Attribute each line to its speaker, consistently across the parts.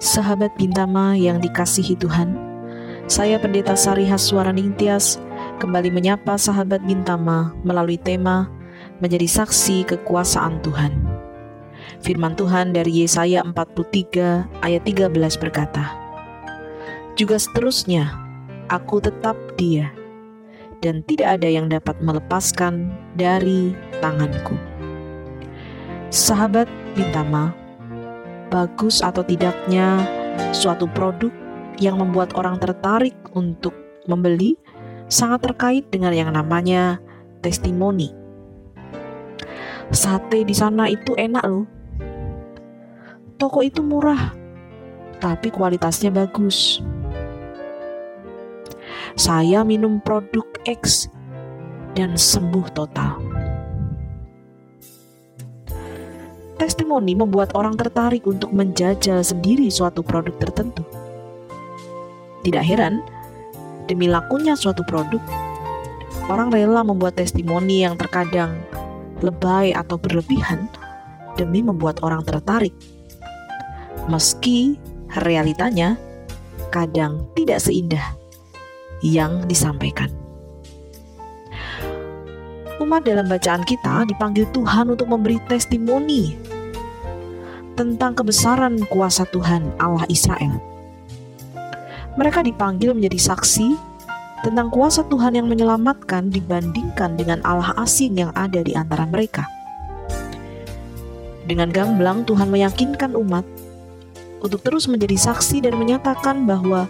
Speaker 1: Sahabat Bintama yang dikasihi Tuhan, saya Pendeta Sari Haswara Ningtyas kembali menyapa sahabat Bintama melalui tema menjadi saksi kekuasaan Tuhan. Firman Tuhan dari Yesaya 43 ayat 13 berkata, Juga seterusnya, aku tetap dia, dan tidak ada yang dapat melepaskan dari tanganku. Sahabat Bintama, bagus atau tidaknya suatu produk yang membuat orang tertarik untuk membeli sangat terkait dengan yang namanya testimoni. Sate di sana itu enak loh. Toko itu murah, tapi kualitasnya bagus. Saya minum produk X dan sembuh total. Testimoni membuat orang tertarik untuk menjajal sendiri suatu produk tertentu. Tidak heran, demi lakunya suatu produk, orang rela membuat testimoni yang terkadang lebay atau berlebihan demi membuat orang tertarik. Meski realitanya kadang tidak seindah yang disampaikan. Umat dalam bacaan kita dipanggil Tuhan untuk memberi testimoni tentang kebesaran kuasa Tuhan Allah Israel. Mereka dipanggil menjadi saksi tentang kuasa Tuhan yang menyelamatkan dibandingkan dengan Allah asing yang ada di antara mereka. Dengan gamblang Tuhan meyakinkan umat untuk terus menjadi saksi dan menyatakan bahwa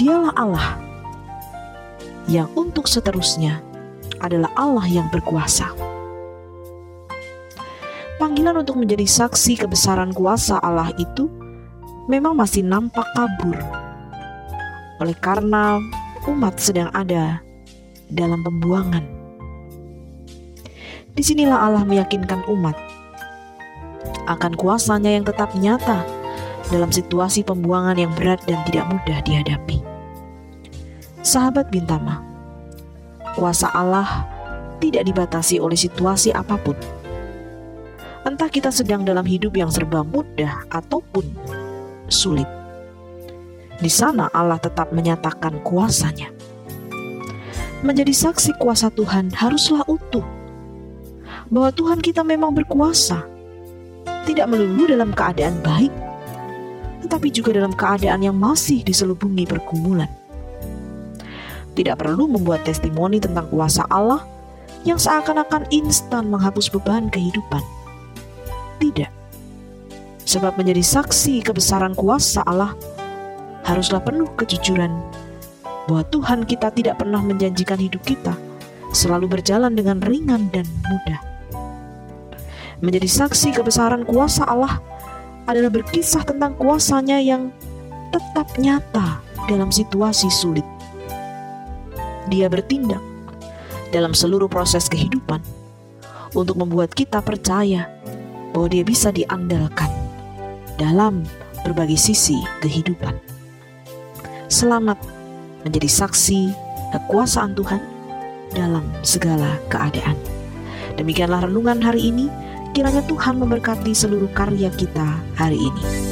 Speaker 1: Dialah Allah yang untuk seterusnya adalah Allah yang berkuasa panggilan untuk menjadi saksi kebesaran kuasa Allah itu memang masih nampak kabur. Oleh karena umat sedang ada dalam pembuangan. Di sinilah Allah meyakinkan umat akan kuasanya yang tetap nyata dalam situasi pembuangan yang berat dan tidak mudah dihadapi. Sahabat Bintama, kuasa Allah tidak dibatasi oleh situasi apa pun entah kita sedang dalam hidup yang serba mudah ataupun sulit. Di sana Allah tetap menyatakan kuasanya. Menjadi saksi kuasa Tuhan haruslah utuh. Bahwa Tuhan kita memang berkuasa. Tidak melulu dalam keadaan baik, tetapi juga dalam keadaan yang masih diselubungi pergumulan. Tidak perlu membuat testimoni tentang kuasa Allah yang seakan-akan instan menghapus beban kehidupan tidak. Sebab menjadi saksi kebesaran kuasa Allah haruslah penuh kejujuran bahwa Tuhan kita tidak pernah menjanjikan hidup kita selalu berjalan dengan ringan dan mudah. Menjadi saksi kebesaran kuasa Allah adalah berkisah tentang kuasanya yang tetap nyata dalam situasi sulit. Dia bertindak dalam seluruh proses kehidupan untuk membuat kita percaya bahwa dia bisa diandalkan dalam berbagai sisi kehidupan. Selamat menjadi saksi kekuasaan Tuhan dalam segala keadaan. Demikianlah renungan hari ini. Kiranya Tuhan memberkati seluruh karya kita hari ini.